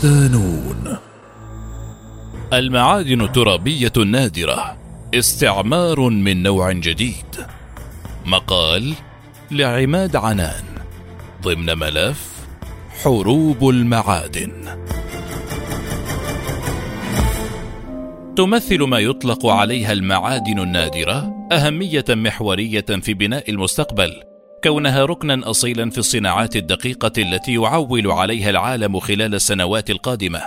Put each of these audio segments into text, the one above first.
صدانون المعادن الترابية النادرة استعمار من نوع جديد. مقال لعماد عنان ضمن ملف حروب المعادن. تمثل ما يطلق عليها المعادن النادرة أهمية محورية في بناء المستقبل. كونها ركنا أصيلا في الصناعات الدقيقة التي يعول عليها العالم خلال السنوات القادمة.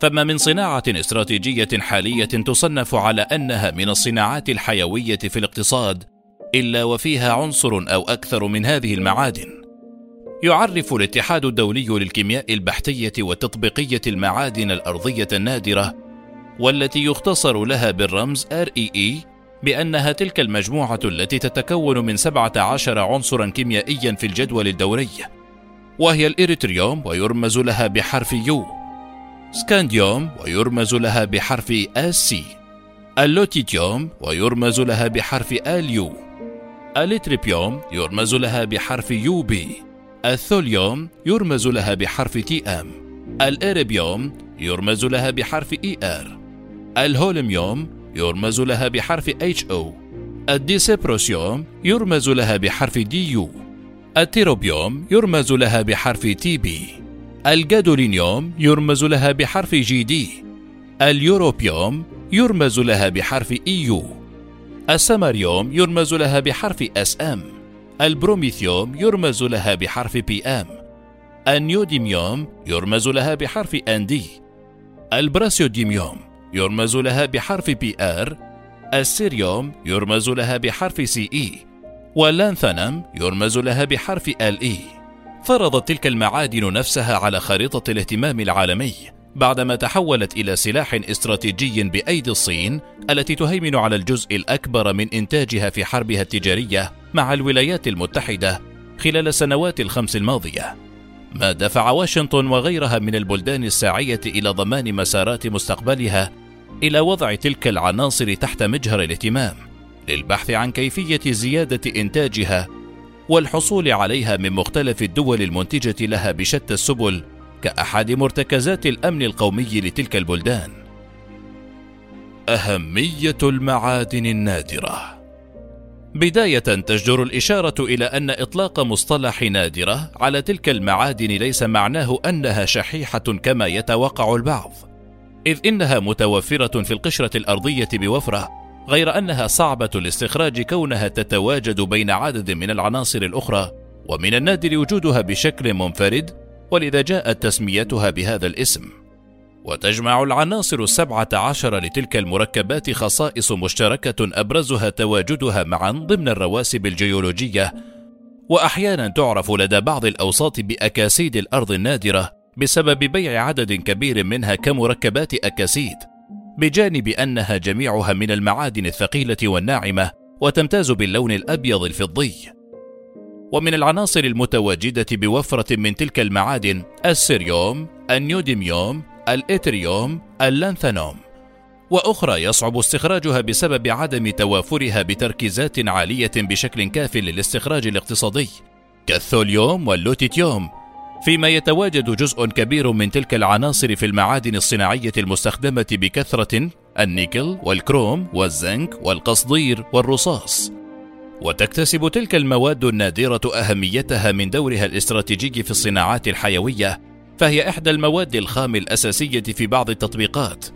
فما من صناعة استراتيجية حالية تصنف على أنها من الصناعات الحيوية في الاقتصاد إلا وفيها عنصر أو أكثر من هذه المعادن. يعرف الاتحاد الدولي للكيمياء البحثية والتطبيقية المعادن الأرضية النادرة والتي يختصر لها بالرمز REE بأنها تلك المجموعة التي تتكون من 17 عنصرا كيميائيا في الجدول الدوري وهي الإريتريوم ويرمز لها بحرف يو سكانديوم ويرمز لها بحرف سي اللوتيتيوم ويرمز لها بحرف اليو الاتريبيوم يرمز لها بحرف يو بي الثوليوم يرمز لها بحرف تي ام الإريبيوم يرمز لها بحرف إي آر الهولميوم يرمز لها بحرف HO الديسبروسيوم يرمز لها بحرف DU التيربيوم يرمز لها بحرف TB الجادولينيوم يرمز لها بحرف GD اليوروبيوم يرمز لها بحرف EU السماريوم يرمز لها بحرف SM البروميثيوم يرمز لها بحرف PM النيوديميوم يرمز لها بحرف ND البراسيوديميوم يرمز لها بحرف PR السيريوم يرمز لها بحرف CE واللانثانم يرمز لها بحرف ال إي. فرضت تلك المعادن نفسها على خريطة الاهتمام العالمي بعدما تحولت إلى سلاح استراتيجي بأيدي الصين التي تهيمن على الجزء الأكبر من إنتاجها في حربها التجارية مع الولايات المتحدة خلال السنوات الخمس الماضية. ما دفع واشنطن وغيرها من البلدان الساعية إلى ضمان مسارات مستقبلها إلى وضع تلك العناصر تحت مجهر الاهتمام للبحث عن كيفية زيادة إنتاجها والحصول عليها من مختلف الدول المنتجة لها بشتى السبل كأحد مرتكزات الأمن القومي لتلك البلدان. أهمية المعادن النادرة بداية تجدر الإشارة إلى أن إطلاق مصطلح نادرة على تلك المعادن ليس معناه أنها شحيحة كما يتوقع البعض، إذ إنها متوفرة في القشرة الأرضية بوفرة، غير أنها صعبة الاستخراج كونها تتواجد بين عدد من العناصر الأخرى، ومن النادر وجودها بشكل منفرد، ولذا جاءت تسميتها بهذا الاسم. وتجمع العناصر السبعة عشر لتلك المركبات خصائص مشتركة أبرزها تواجدها معا ضمن الرواسب الجيولوجية وأحيانا تعرف لدى بعض الأوساط بأكاسيد الأرض النادرة بسبب بيع عدد كبير منها كمركبات أكاسيد بجانب أنها جميعها من المعادن الثقيلة والناعمة وتمتاز باللون الأبيض الفضي. ومن العناصر المتواجدة بوفرة من تلك المعادن السيريوم، النيوديميوم، الإتريوم، اللانثانوم، وأخرى يصعب استخراجها بسبب عدم توافرها بتركيزات عالية بشكل كاف للاستخراج الاقتصادي، كالثوليوم واللوتيتيوم، فيما يتواجد جزء كبير من تلك العناصر في المعادن الصناعية المستخدمة بكثرة النيكل والكروم والزنك والقصدير والرصاص. وتكتسب تلك المواد النادرة أهميتها من دورها الاستراتيجي في الصناعات الحيوية فهي إحدى المواد الخام الأساسية في بعض التطبيقات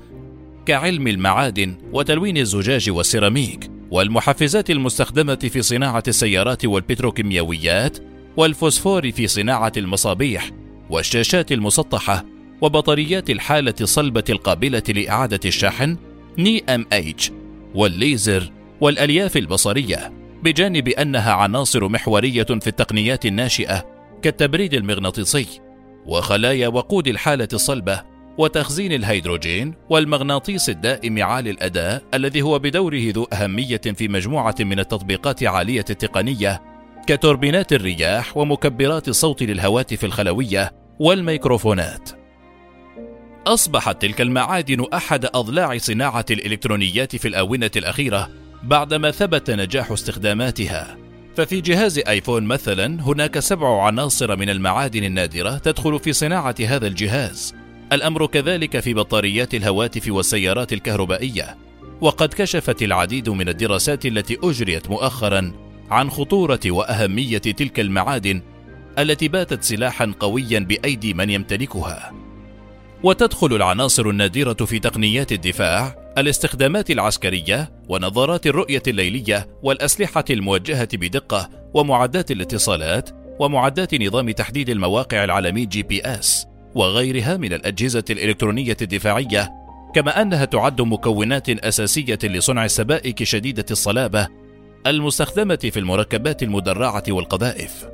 كعلم المعادن وتلوين الزجاج والسيراميك والمحفزات المستخدمة في صناعة السيارات والبتروكيماويات والفوسفور في صناعة المصابيح والشاشات المسطحة وبطاريات الحالة الصلبة القابلة لإعادة الشحن NiMH والليزر والألياف البصرية بجانب أنها عناصر محورية في التقنيات الناشئة كالتبريد المغناطيسي وخلايا وقود الحالة الصلبة وتخزين الهيدروجين والمغناطيس الدائم عالي الأداء الذي هو بدوره ذو أهمية في مجموعة من التطبيقات عالية التقنية كتوربينات الرياح ومكبرات الصوت للهواتف الخلوية والميكروفونات. أصبحت تلك المعادن أحد أضلاع صناعة الإلكترونيات في الآونة الأخيرة بعدما ثبت نجاح استخداماتها. ففي جهاز آيفون مثلا هناك سبع عناصر من المعادن النادرة تدخل في صناعة هذا الجهاز. الأمر كذلك في بطاريات الهواتف والسيارات الكهربائية. وقد كشفت العديد من الدراسات التي أجريت مؤخرا عن خطورة وأهمية تلك المعادن التي باتت سلاحا قويا بأيدي من يمتلكها. وتدخل العناصر النادرة في تقنيات الدفاع الاستخدامات العسكرية ونظارات الرؤية الليلية والأسلحة الموجهة بدقة ومعدات الاتصالات ومعدات نظام تحديد المواقع العالمي GPS وغيرها من الأجهزة الإلكترونية الدفاعية كما أنها تعد مكونات أساسية لصنع السبائك شديدة الصلابة المستخدمة في المركبات المدرعة والقذائف.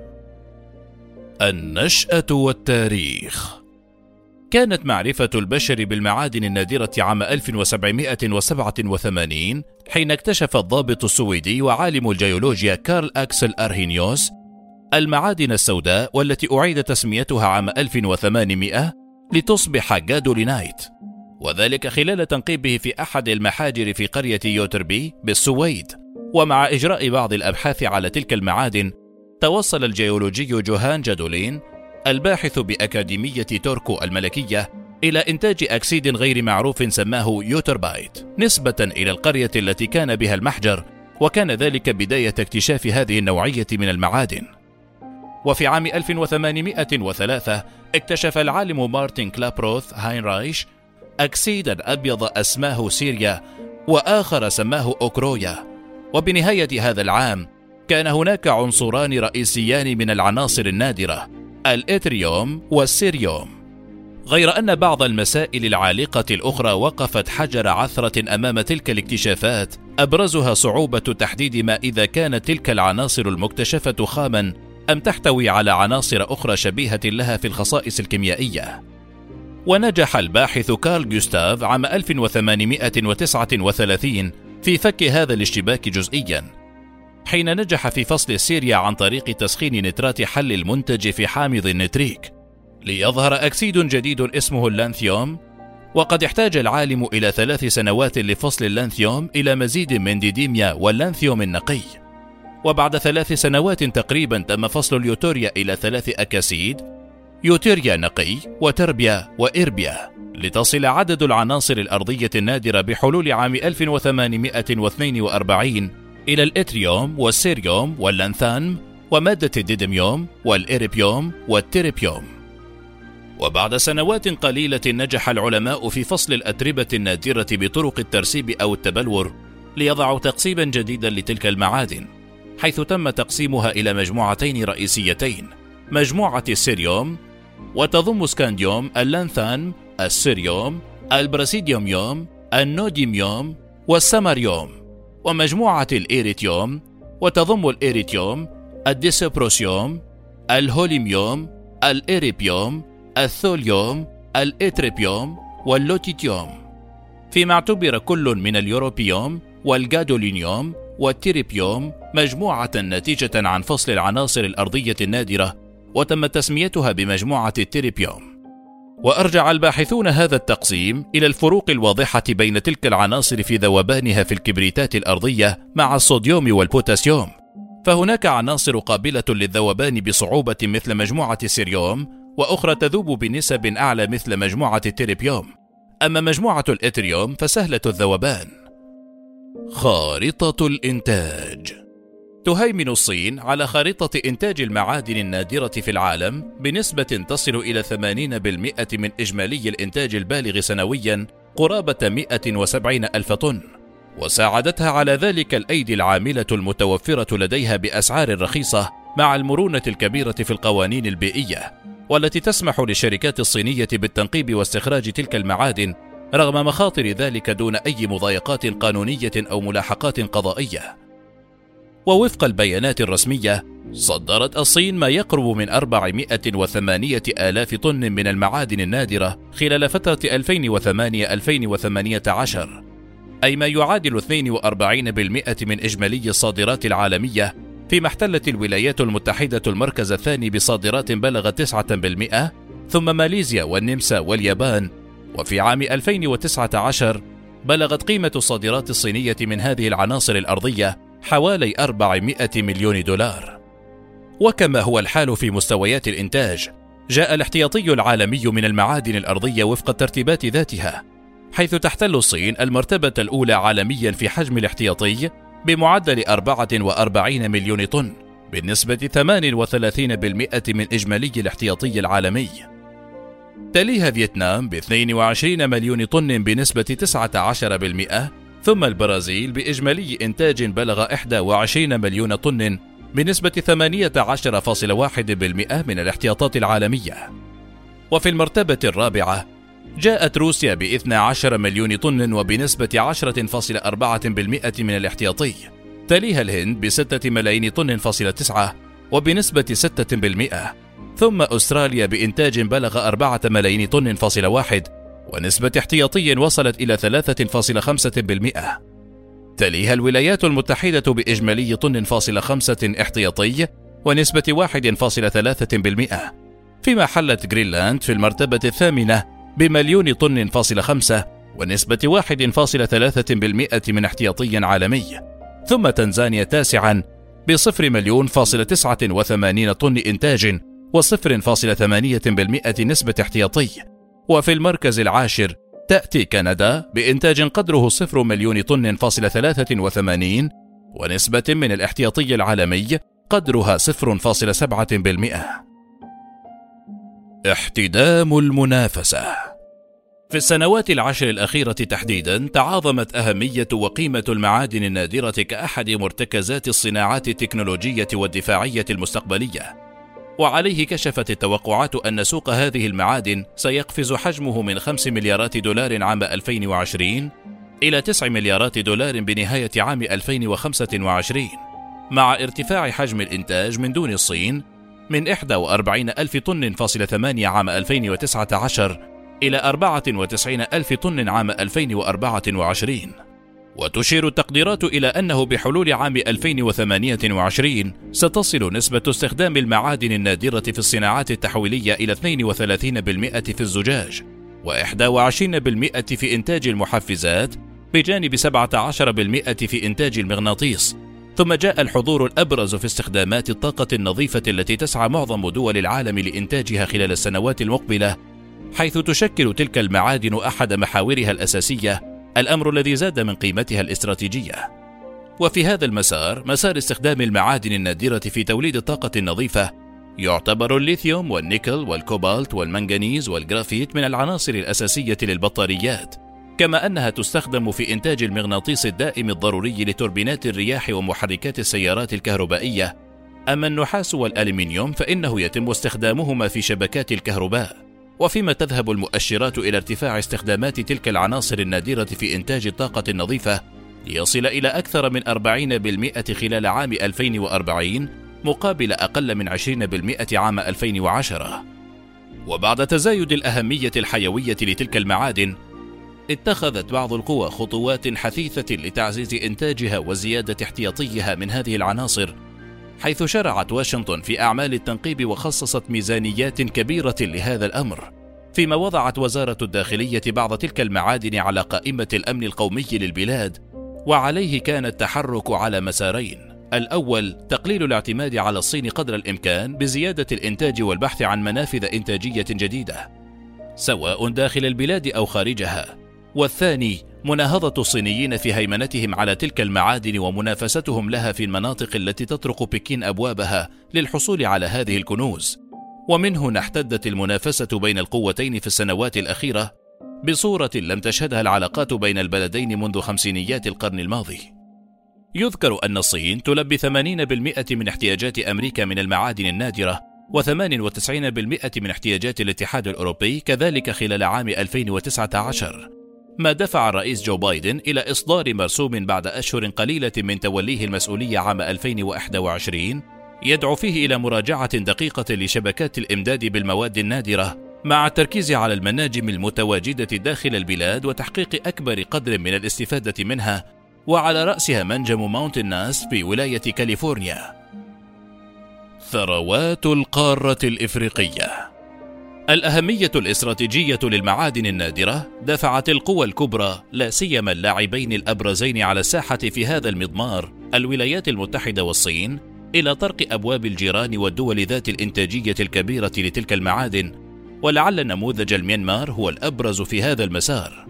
النشأة والتاريخ كانت معرفة البشر بالمعادن النادرة عام 1787 حين اكتشف الضابط السويدي وعالم الجيولوجيا كارل أكسل أرهينيوس المعادن السوداء والتي أعيد تسميتها عام 1800 لتصبح جادولينايت وذلك خلال تنقيبه في أحد المحاجر في قرية يوتربي بالسويد ومع إجراء بعض الأبحاث على تلك المعادن توصل الجيولوجي جوهان جادولين الباحث بأكاديمية توركو الملكية إلى إنتاج أكسيد غير معروف سماه يوتربايت نسبة إلى القرية التي كان بها المحجر وكان ذلك بداية اكتشاف هذه النوعية من المعادن. وفي عام 1803 اكتشف العالم مارتن كلابروث هاينرايش أكسيدا أبيض أسماه سيريا وآخر سماه أوكرويا. وبنهاية هذا العام كان هناك عنصران رئيسيان من العناصر النادرة الإتريوم والسيريوم. غير أن بعض المسائل العالقة الأخرى وقفت حجر عثرة أمام تلك الاكتشافات أبرزها صعوبة تحديد ما إذا كانت تلك العناصر المكتشفة خاما أم تحتوي على عناصر أخرى شبيهة لها في الخصائص الكيميائية. ونجح الباحث كارل جوستاف عام 1839 في فك هذا الاشتباك جزئيا. حين نجح في فصل السيريا عن طريق تسخين نترات وحل المنتج في حامض النتريك ليظهر أكسيد جديد اسمه اللانثيوم وقد احتاج العالم إلى ثلاث سنوات لفصل اللانثيوم إلى مزيد من ديديميا واللانثيوم النقي. وبعد ثلاث سنوات تقريبا تم فصل اليوتيريا إلى ثلاث أكاسيد يوتيريا نقي وتربيا وإربيا لتصل عدد العناصر الأرضية النادرة بحلول عام 1842 إلى الإتريوم والسيريوم واللانثان ومادة الديدميوم والإيريبيوم والتيريبيوم وبعد سنوات قليلة نجح العلماء في فصل الأتربة النادرة بطرق الترسيب أو التبلور ليضعوا تقسيما جديدا لتلك المعادن حيث تم تقسيمها إلى مجموعتين رئيسيتين مجموعة السيريوم وتضم سكانديوم اللانثان السيريوم البراسيديوميوم النيوديميوم والسماريوم ومجموعة الإتريوم وتضم الإتريوم الديسبروسيوم الهوليميوم الإيريبيوم الثوليوم الإتيربيوم واللوتيتيوم فيما اعتبر كل من اليوروبيوم والجادولينيوم والتيريبيوم مجموعة ناتجة عن فصل العناصر الأرضية النادرة وتم تسميتها بمجموعة التيريبيوم وأرجع الباحثون هذا التقسيم إلى الفروق الواضحة بين تلك العناصر في ذوبانها في الكبريتات الأرضية مع الصوديوم والبوتاسيوم. فهناك عناصر قابلة للذوبان بصعوبة مثل مجموعة السيريوم وأخرى تذوب بنسب أعلى مثل مجموعة التيريبيوم أما مجموعة الإتريوم فسهلة الذوبان. خارطة الإنتاج. تهيمن الصين على خارطة إنتاج المعادن النادرة في العالم بنسبة تصل إلى 80% من إجمالي الإنتاج البالغ سنويا قرابة 170 ألف طن. وساعدتها على ذلك الأيدي العاملة المتوفرة لديها بأسعار رخيصة مع المرونة الكبيرة في القوانين البيئية والتي تسمح للشركات الصينية بالتنقيب واستخراج تلك المعادن رغم مخاطر ذلك دون أي مضايقات قانونية أو ملاحقات قضائية. ووفق البيانات الرسمية صدرت الصين ما يقرب من 408 آلاف طن من المعادن النادرة خلال فترة 2008-2018 أي ما يعادل 42% من إجمالي الصادرات العالمية فيما احتلت الولايات المتحدة المركز الثاني بصادرات بلغت 9% ثم ماليزيا والنمسا واليابان. وفي عام 2019 بلغت قيمة الصادرات الصينية من هذه العناصر الأرضية حوالي 400 مليون دولار. وكما هو الحال في مستويات الإنتاج، جاء الاحتياطي العالمي من المعادن الأرضية وفق الترتيبات ذاتها حيث تحتل الصين المرتبة الأولى عالميا في حجم الاحتياطي بمعدل 44 مليون طن بالنسبة 38% من إجمالي الاحتياطي العالمي تليها فيتنام ب 22 مليون طن بنسبة 19% ثم البرازيل بإجمالي إنتاج بلغ 21 مليون طن بنسبة 18.1% من الاحتياطات العالمية. وفي المرتبة الرابعة جاءت روسيا ب 12 مليون طن وبنسبة 10.4% من الاحتياطي. تليها الهند ب 6 ملايين طن فاصلة 9 وبنسبة 6% ثم أستراليا بإنتاج بلغ 4 ملايين طن فاصلة واحد ونسبة احتياطي وصلت إلى 3.5% تليها الولايات المتحدة بإجمالي طن فاصلة خمسة احتياطي ونسبة 1.3% فيما حلت جرينلاند في المرتبة الثامنة بمليون طن فاصلة خمسة ونسبة 1.3% من احتياطي عالمي. ثم تنزانيا تاسعا بصفر مليون فاصلة تسعة وثمانين طن إنتاج وصفر فاصلة ثمانية بالمئة نسبة احتياطي. وفي المركز العاشر تأتي كندا بإنتاج قدره صفر مليون طن فاصلة ثلاثة وثمانين ونسبة من الاحتياطي العالمي قدرها صفر فاصلة سبعة بالمئة. احتدام المنافسة. في السنوات العشر الأخيرة تحديدا تعاظمت أهمية وقيمة المعادن النادرة كأحد مرتكزات الصناعات التكنولوجية والدفاعية المستقبلية. وعليه كشفت التوقعات أن سوق هذه المعادن سيقفز حجمه من 5 مليارات دولار عام 2020 إلى 9 مليارات دولار بنهاية عام 2025 مع ارتفاع حجم الإنتاج من دون الصين من 41 ألف طن فاصلة 8 عام 2019 إلى 94 ألف طن عام 2024 وتشير التقديرات إلى أنه بحلول عام 2028 ستصل نسبة استخدام المعادن النادرة في الصناعات التحويلية إلى 32% في الزجاج و21% في إنتاج المحفزات بجانب 17% في إنتاج المغناطيس. ثم جاء الحضور الأبرز في استخدامات الطاقة النظيفة التي تسعى معظم دول العالم لإنتاجها خلال السنوات المقبلة حيث تشكل تلك المعادن أحد محاورها الأساسية الأمر الذي زاد من قيمتها الاستراتيجية. وفي هذا المسار مسار استخدام المعادن النادرة في توليد الطاقة النظيفة يعتبر الليثيوم والنيكل والكوبالت والمنغنيز والجرافيت من العناصر الأساسية للبطاريات كما أنها تستخدم في إنتاج المغناطيس الدائم الضروري لتوربينات الرياح ومحركات السيارات الكهربائية. أما النحاس والألمنيوم فإنه يتم استخدامهما في شبكات الكهرباء. وفيما تذهب المؤشرات إلى ارتفاع استخدامات تلك العناصر النادرة في إنتاج الطاقة النظيفة ليصل إلى أكثر من 40% خلال عام 2040 مقابل أقل من 20% عام 2010 وبعد تزايد الأهمية الحيوية لتلك المعادن اتخذت بعض القوى خطوات حثيثة لتعزيز إنتاجها وزيادة احتياطيها من هذه العناصر حيث شرعت واشنطن في أعمال التنقيب وخصصت ميزانيات كبيرة لهذا الأمر فيما وضعت وزارة الداخلية بعض تلك المعادن على قائمة الأمن القومي للبلاد وعليه كان التحرك على مسارين. الأول تقليل الاعتماد على الصين قدر الإمكان بزيادة الإنتاج والبحث عن منافذ إنتاجية جديدة سواء داخل البلاد أو خارجها. والثاني مناهضة الصينيين في هيمنتهم على تلك المعادن ومنافستهم لها في المناطق التي تطرق بكين أبوابها للحصول على هذه الكنوز. ومن هنا احتدت المنافسة بين القوتين في السنوات الأخيرة بصورة لم تشهدها العلاقات بين البلدين منذ خمسينيات القرن الماضي. يذكر أن الصين تلبي 80% من احتياجات أمريكا من المعادن النادرة و98% من احتياجات الاتحاد الأوروبي كذلك خلال عام 2019 ما دفع الرئيس جو بايدن إلى إصدار مرسوم بعد أشهر قليلة من توليه المسؤولية عام 2021 يدعو فيه إلى مراجعة دقيقة لشبكات الإمداد بالمواد النادرة مع التركيز على المناجم المتواجدة داخل البلاد وتحقيق أكبر قدر من الاستفادة منها وعلى رأسها منجم ماونتن ناس في ولاية كاليفورنيا. ثروات القارة الإفريقية الأهمية الاستراتيجية للمعادن النادرة دفعت القوى الكبرى لا سيما اللاعبين الأبرزين على الساحة في هذا المضمار الولايات المتحدة والصين إلى طرق أبواب الجيران والدول ذات الإنتاجية الكبيرة لتلك المعادن ولعل نموذج الميانمار هو الأبرز في هذا المسار.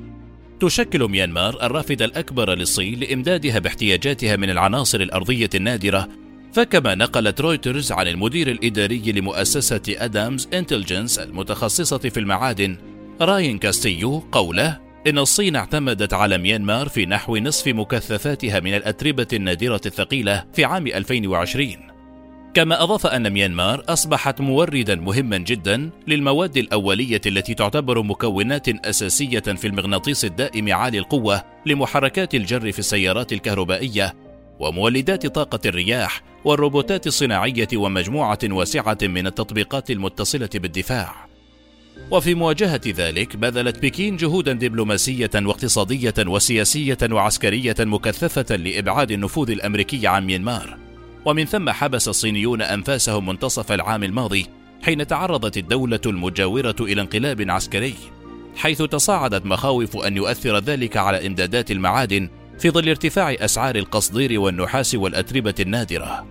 تشكل ميانمار الرافد الأكبر للصين لإمدادها باحتياجاتها من العناصر الأرضية النادرة فكما نقلت رويترز عن المدير الإداري لمؤسسة Adamas Intelligence المتخصصة في المعادن راين كاستيو قوله إن الصين اعتمدت على ميانمار في نحو نصف مكثفاتها من الأتربة النادرة الثقيلة في عام 2020 كما أضاف أن ميانمار أصبحت موردا مهما جدا للمواد الأولية التي تعتبر مكونات أساسية في المغناطيس الدائم عالي القوة لمحركات الجر في السيارات الكهربائية ومولدات طاقة الرياح والروبوتات الصناعية ومجموعة واسعة من التطبيقات المتصلة بالدفاع. وفي مواجهة ذلك بذلت بكين جهودا دبلوماسية واقتصادية وسياسية وعسكرية مكثفة لإبعاد النفوذ الأمريكي عن ميانمار ومن ثم حبس الصينيون أنفاسهم منتصف العام الماضي حين تعرضت الدولة المجاورة إلى انقلاب عسكري حيث تصاعدت مخاوف أن يؤثر ذلك على إمدادات المعادن في ظل ارتفاع أسعار القصدير والنحاس والأتربة النادرة.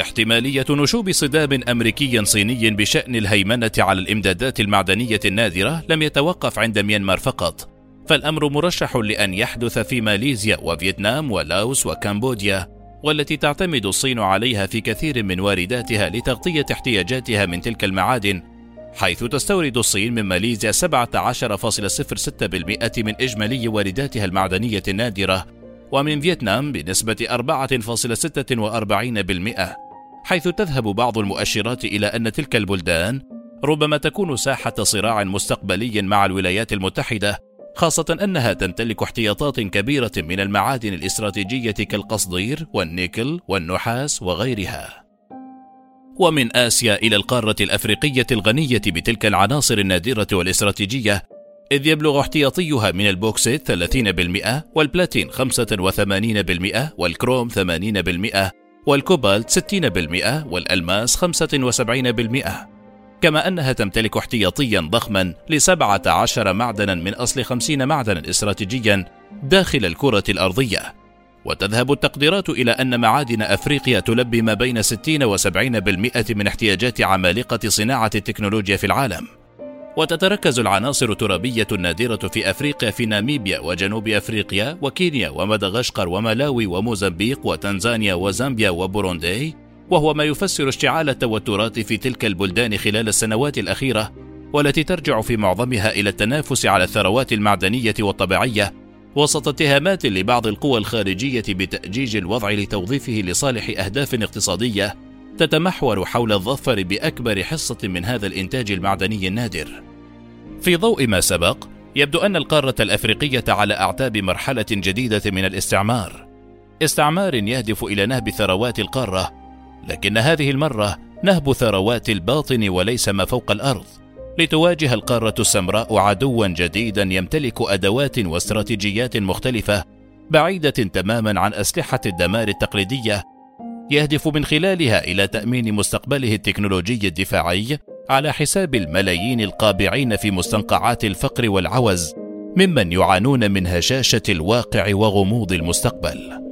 احتمالية نشوب صدام أمريكي صيني بشأن الهيمنة على الإمدادات المعدنية النادرة لم يتوقف عند ميانمار فقط، فالأمر مرشح لأن يحدث في ماليزيا وفيتنام ولاوس وكمبوديا، والتي تعتمد الصين عليها في كثير من وارداتها لتغطية احتياجاتها من تلك المعادن، حيث تستورد الصين من ماليزيا 17.06% من إجمالي وارداتها المعدنية النادرة، ومن فيتنام بنسبة 4.46%. حيث تذهب بعض المؤشرات إلى أن تلك البلدان ربما تكون ساحة صراع مستقبلي مع الولايات المتحدة خاصة أنها تمتلك احتياطات كبيرة من المعادن الاستراتيجية كالقصدير والنيكل والنحاس وغيرها ومن آسيا إلى القارة الأفريقية الغنية بتلك العناصر النادرة والاستراتيجية إذ يبلغ احتياطيها من البوكسيت 30% والبلاتين 85% والكروم 80% والكوبالت 60% والألماس 75% كما أنها تمتلك احتياطيا ضخما لسبعة عشر معدنا من أصل خمسين معدنا استراتيجيا داخل الكرة الأرضية. وتذهب التقديرات إلى أن معادن أفريقيا تلبي ما بين 60 و70% من احتياجات عمالقة صناعة التكنولوجيا في العالم. وتتركز العناصر الترابية النادرة في أفريقيا في ناميبيا وجنوب أفريقيا وكينيا ومدغشقر وملاوي وموزمبيق وتنزانيا وزامبيا وبوروندي وهو ما يفسر اشتعال التوترات في تلك البلدان خلال السنوات الأخيرة والتي ترجع في معظمها إلى التنافس على الثروات المعدنية والطبيعية. وسط اتهامات لبعض القوى الخارجية بتأجيج الوضع لتوظيفه لصالح أهداف اقتصادية تتمحور حول الظفر بأكبر حصة من هذا الإنتاج المعدني النادر. في ضوء ما سبق يبدو أن القارة الأفريقية على أعتاب مرحلة جديدة من الاستعمار. استعمار يهدف إلى نهب ثروات القارة لكن هذه المرة نهب ثروات الباطن وليس ما فوق الأرض. لتواجه القارة السمراء عدوا جديدا يمتلك أدوات واستراتيجيات مختلفة بعيدة تماما عن أسلحة الدمار التقليدية يهدف من خلالها إلى تأمين مستقبله التكنولوجي الدفاعي على حساب الملايين القابعين في مستنقعات الفقر والعوز ممن يعانون من هشاشة الواقع وغموض المستقبل.